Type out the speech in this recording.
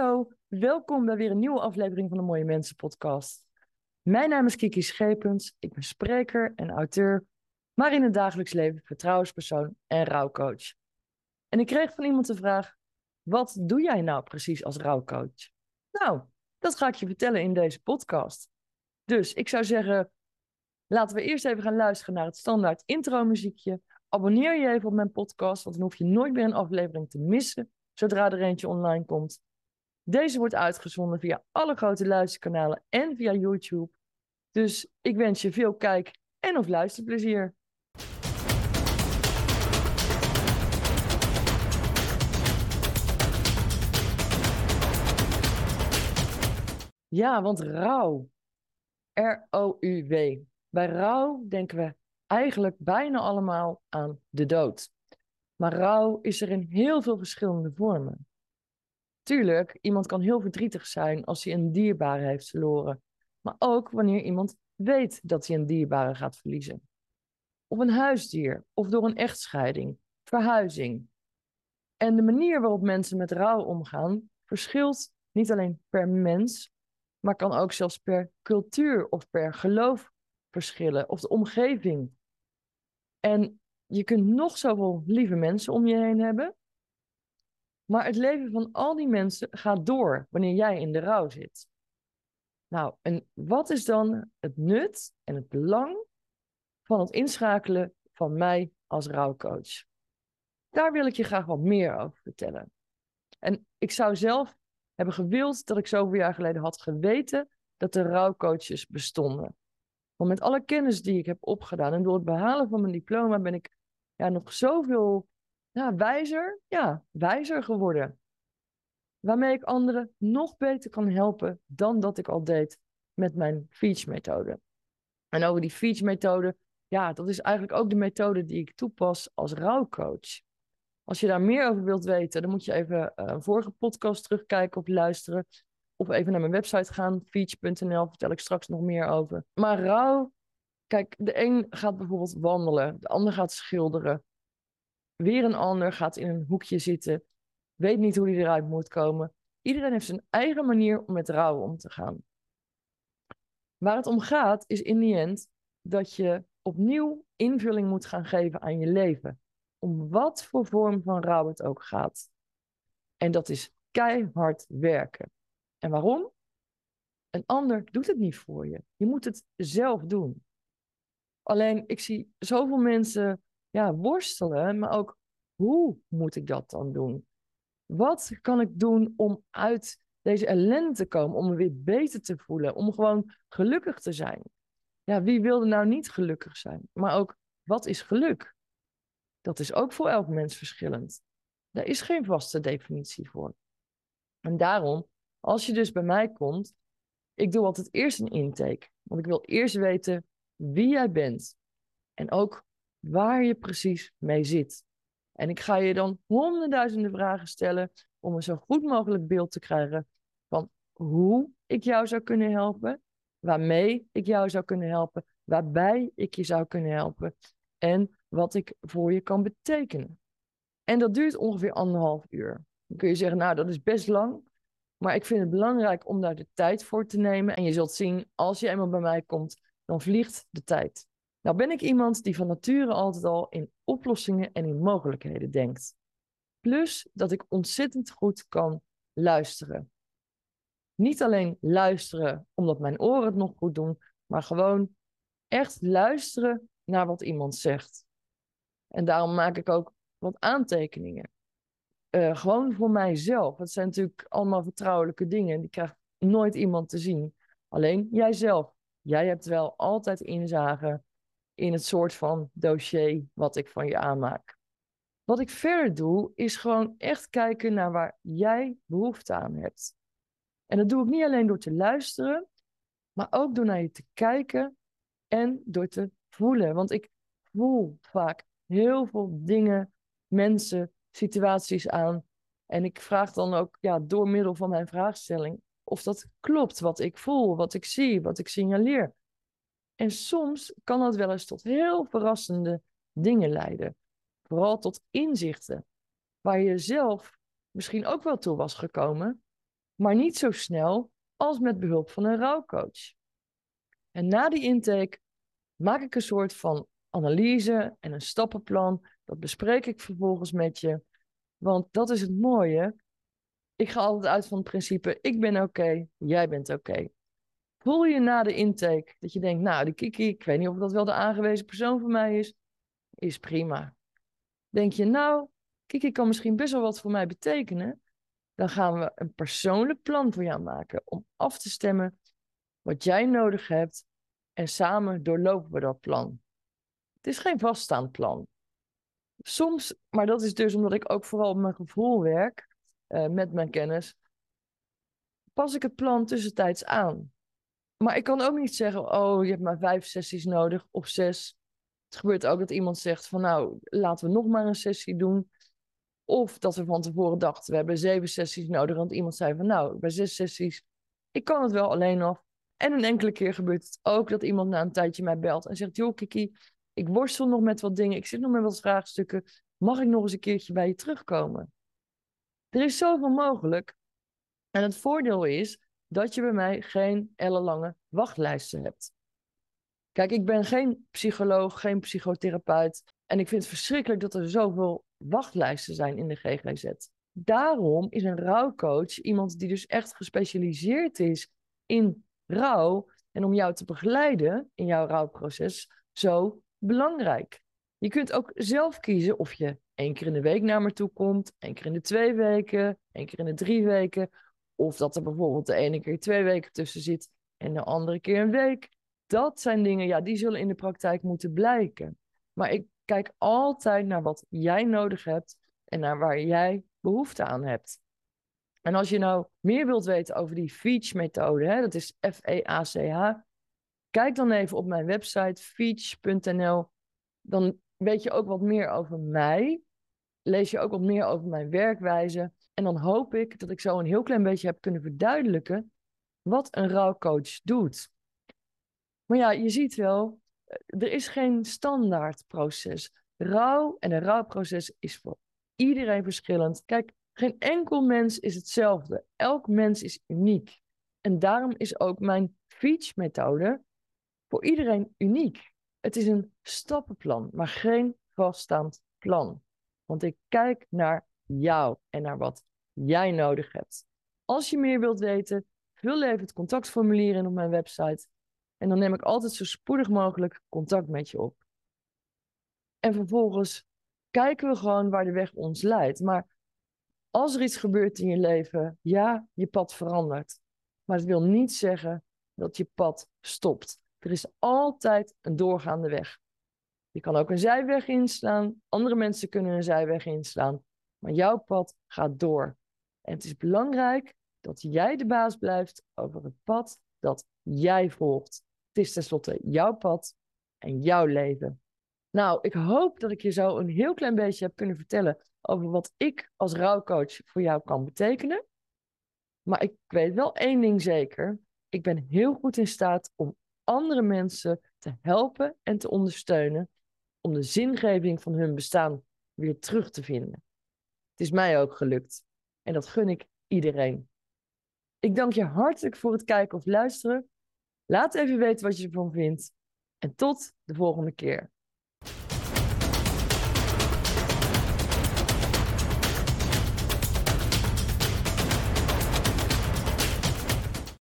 Hallo, welkom bij weer een nieuwe aflevering van de Mooie Mensen podcast. Mijn naam is Kiki Schepens, ik ben spreker en auteur, maar in het dagelijks leven vertrouwenspersoon en rouwcoach. En ik kreeg van iemand de vraag, wat doe jij nou precies als rouwcoach? Nou, dat ga ik je vertellen in deze podcast. Dus ik zou zeggen, laten we eerst even gaan luisteren naar het standaard intro muziekje. Abonneer je even op mijn podcast, want dan hoef je nooit meer een aflevering te missen zodra er eentje online komt. Deze wordt uitgezonden via alle grote luisterkanalen en via YouTube. Dus ik wens je veel kijk- en of luisterplezier. Ja, want rouw. R-O-U-W. Bij rouw denken we eigenlijk bijna allemaal aan de dood. Maar rouw is er in heel veel verschillende vormen. Tuurlijk, iemand kan heel verdrietig zijn als hij een dierbare heeft verloren. Maar ook wanneer iemand weet dat hij een dierbare gaat verliezen. Of een huisdier, of door een echtscheiding, verhuizing. En de manier waarop mensen met rouw omgaan verschilt niet alleen per mens, maar kan ook zelfs per cultuur of per geloof verschillen, of de omgeving. En je kunt nog zoveel lieve mensen om je heen hebben, maar het leven van al die mensen gaat door wanneer jij in de rouw zit. Nou, en wat is dan het nut en het belang van het inschakelen van mij als rouwcoach? Daar wil ik je graag wat meer over vertellen. En ik zou zelf hebben gewild dat ik zoveel jaar geleden had geweten dat er rouwcoaches bestonden. Want met alle kennis die ik heb opgedaan en door het behalen van mijn diploma ben ik ja, nog zoveel ja, wijzer, ja, wijzer geworden. Waarmee ik anderen nog beter kan helpen dan dat ik al deed met mijn Feach-methode. En over die Feach-methode, ja, dat is eigenlijk ook de methode die ik toepas als rouwcoach. Als je daar meer over wilt weten, dan moet je even uh, een vorige podcast terugkijken of luisteren. Of even naar mijn website gaan, feach.nl, vertel ik straks nog meer over. Maar rouw, kijk, de een gaat bijvoorbeeld wandelen, de ander gaat schilderen. Weer een ander gaat in een hoekje zitten, weet niet hoe hij eruit moet komen. Iedereen heeft zijn eigen manier om met rouw om te gaan. Waar het om gaat, is in die end dat je opnieuw invulling moet gaan geven aan je leven. Om wat voor vorm van rouw het ook gaat. En dat is keihard werken. En waarom? Een ander doet het niet voor je. Je moet het zelf doen. Alleen, ik zie zoveel mensen ja, worstelen, maar ook hoe moet ik dat dan doen? Wat kan ik doen om uit deze ellende te komen, om me weer beter te voelen, om gewoon gelukkig te zijn? Ja, wie wilde nou niet gelukkig zijn? Maar ook, wat is geluk? Dat is ook voor elk mens verschillend. Daar is geen vaste definitie voor. En daarom, als je dus bij mij komt, ik doe altijd eerst een intake. Want ik wil eerst weten wie jij bent. En ook waar je precies mee zit. En ik ga je dan honderdduizenden vragen stellen om een zo goed mogelijk beeld te krijgen van hoe ik jou zou kunnen helpen, waarmee ik jou zou kunnen helpen, waarbij ik je zou kunnen helpen en wat ik voor je kan betekenen. En dat duurt ongeveer anderhalf uur. Dan kun je zeggen, nou dat is best lang, maar ik vind het belangrijk om daar de tijd voor te nemen. En je zult zien, als je eenmaal bij mij komt, dan vliegt de tijd. Nou ben ik iemand die van nature altijd al in oplossingen en in mogelijkheden denkt. Plus dat ik ontzettend goed kan luisteren. Niet alleen luisteren omdat mijn oren het nog goed doen, maar gewoon echt luisteren naar wat iemand zegt. En daarom maak ik ook wat aantekeningen. Uh, gewoon voor mijzelf. Het zijn natuurlijk allemaal vertrouwelijke dingen. Die krijgt nooit iemand te zien. Alleen jijzelf. Jij hebt wel altijd inzage in het soort van dossier wat ik van je aanmaak. Wat ik verder doe, is gewoon echt kijken naar waar jij behoefte aan hebt. En dat doe ik niet alleen door te luisteren, maar ook door naar je te kijken en door te voelen. Want ik voel vaak heel veel dingen, mensen, situaties aan. En ik vraag dan ook ja, door middel van mijn vraagstelling of dat klopt wat ik voel, wat ik zie, wat ik signaleer. En soms kan dat wel eens tot heel verrassende dingen leiden. Vooral tot inzichten waar je zelf misschien ook wel toe was gekomen, maar niet zo snel als met behulp van een rouwcoach. En na die intake maak ik een soort van analyse en een stappenplan. Dat bespreek ik vervolgens met je. Want dat is het mooie. Ik ga altijd uit van het principe: ik ben oké, jij bent oké. Voel je na de intake dat je denkt: nou, die Kiki, ik weet niet of dat wel de aangewezen persoon voor mij is, is prima. Denk je, nou, Kiki kan misschien best wel wat voor mij betekenen, dan gaan we een persoonlijk plan voor jou maken om af te stemmen wat jij nodig hebt en samen doorlopen we dat plan. Het is geen vaststaand plan. Soms, maar dat is dus omdat ik ook vooral op mijn gevoel werk, uh, met mijn kennis, pas ik het plan tussentijds aan. Maar ik kan ook niet zeggen, oh, je hebt maar vijf sessies nodig of zes. Het gebeurt ook dat iemand zegt van, nou, laten we nog maar een sessie doen. Of dat we van tevoren dachten, we hebben zeven sessies nodig. Want iemand zei van, nou, bij zes sessies, ik kan het wel alleen nog. En een enkele keer gebeurt het ook dat iemand na een tijdje mij belt en zegt, joh Kiki, ik worstel nog met wat dingen, ik zit nog met wat vraagstukken. Mag ik nog eens een keertje bij je terugkomen? Er is zoveel mogelijk. En het voordeel is dat je bij mij geen ellenlange wachtlijsten hebt. Kijk, ik ben geen psycholoog, geen psychotherapeut. En ik vind het verschrikkelijk dat er zoveel wachtlijsten zijn in de GGZ. Daarom is een rouwcoach iemand die dus echt gespecialiseerd is in rouw en om jou te begeleiden in jouw rouwproces zo belangrijk. Je kunt ook zelf kiezen of je één keer in de week naar me toe komt, één keer in de twee weken, één keer in de drie weken, of dat er bijvoorbeeld de ene keer twee weken tussen zit en de andere keer een week. Dat zijn dingen, ja, die zullen in de praktijk moeten blijken. Maar ik kijk altijd naar wat jij nodig hebt en naar waar jij behoefte aan hebt. En als je nou meer wilt weten over die FEACH-methode, dat is F-E-A-C-H, kijk dan even op mijn website feach.nl. Dan weet je ook wat meer over mij. Lees je ook wat meer over mijn werkwijze. En dan hoop ik dat ik zo een heel klein beetje heb kunnen verduidelijken wat een rouwcoach doet. Maar ja, je ziet wel, er is geen standaard proces. Rouw en een rouwproces is voor iedereen verschillend. Kijk, geen enkel mens is hetzelfde. Elk mens is uniek. En daarom is ook mijn Feach-methode voor iedereen uniek. Het is een stappenplan, maar geen vaststaand plan. Want ik kijk naar jou en naar wat jij nodig hebt. Als je meer wilt weten, vul even het contactformulier in op mijn website. En dan neem ik altijd zo spoedig mogelijk contact met je op. En vervolgens kijken we gewoon waar de weg ons leidt. Maar als er iets gebeurt in je leven, ja, je pad verandert. Maar het wil niet zeggen dat je pad stopt. Er is altijd een doorgaande weg. Je kan ook een zijweg inslaan. Andere mensen kunnen een zijweg inslaan. Maar jouw pad gaat door. En het is belangrijk dat jij de baas blijft over het pad dat jij volgt. Het is tenslotte jouw pad en jouw leven. Nou, ik hoop dat ik je zo een heel klein beetje heb kunnen vertellen over wat ik als rouwcoach voor jou kan betekenen. Maar ik weet wel één ding zeker. Ik ben heel goed in staat om andere mensen te helpen en te ondersteunen om de zingeving van hun bestaan weer terug te vinden. Het is mij ook gelukt en dat gun ik iedereen. Ik dank je hartelijk voor het kijken of luisteren. Laat even weten wat je ervan vindt en tot de volgende keer.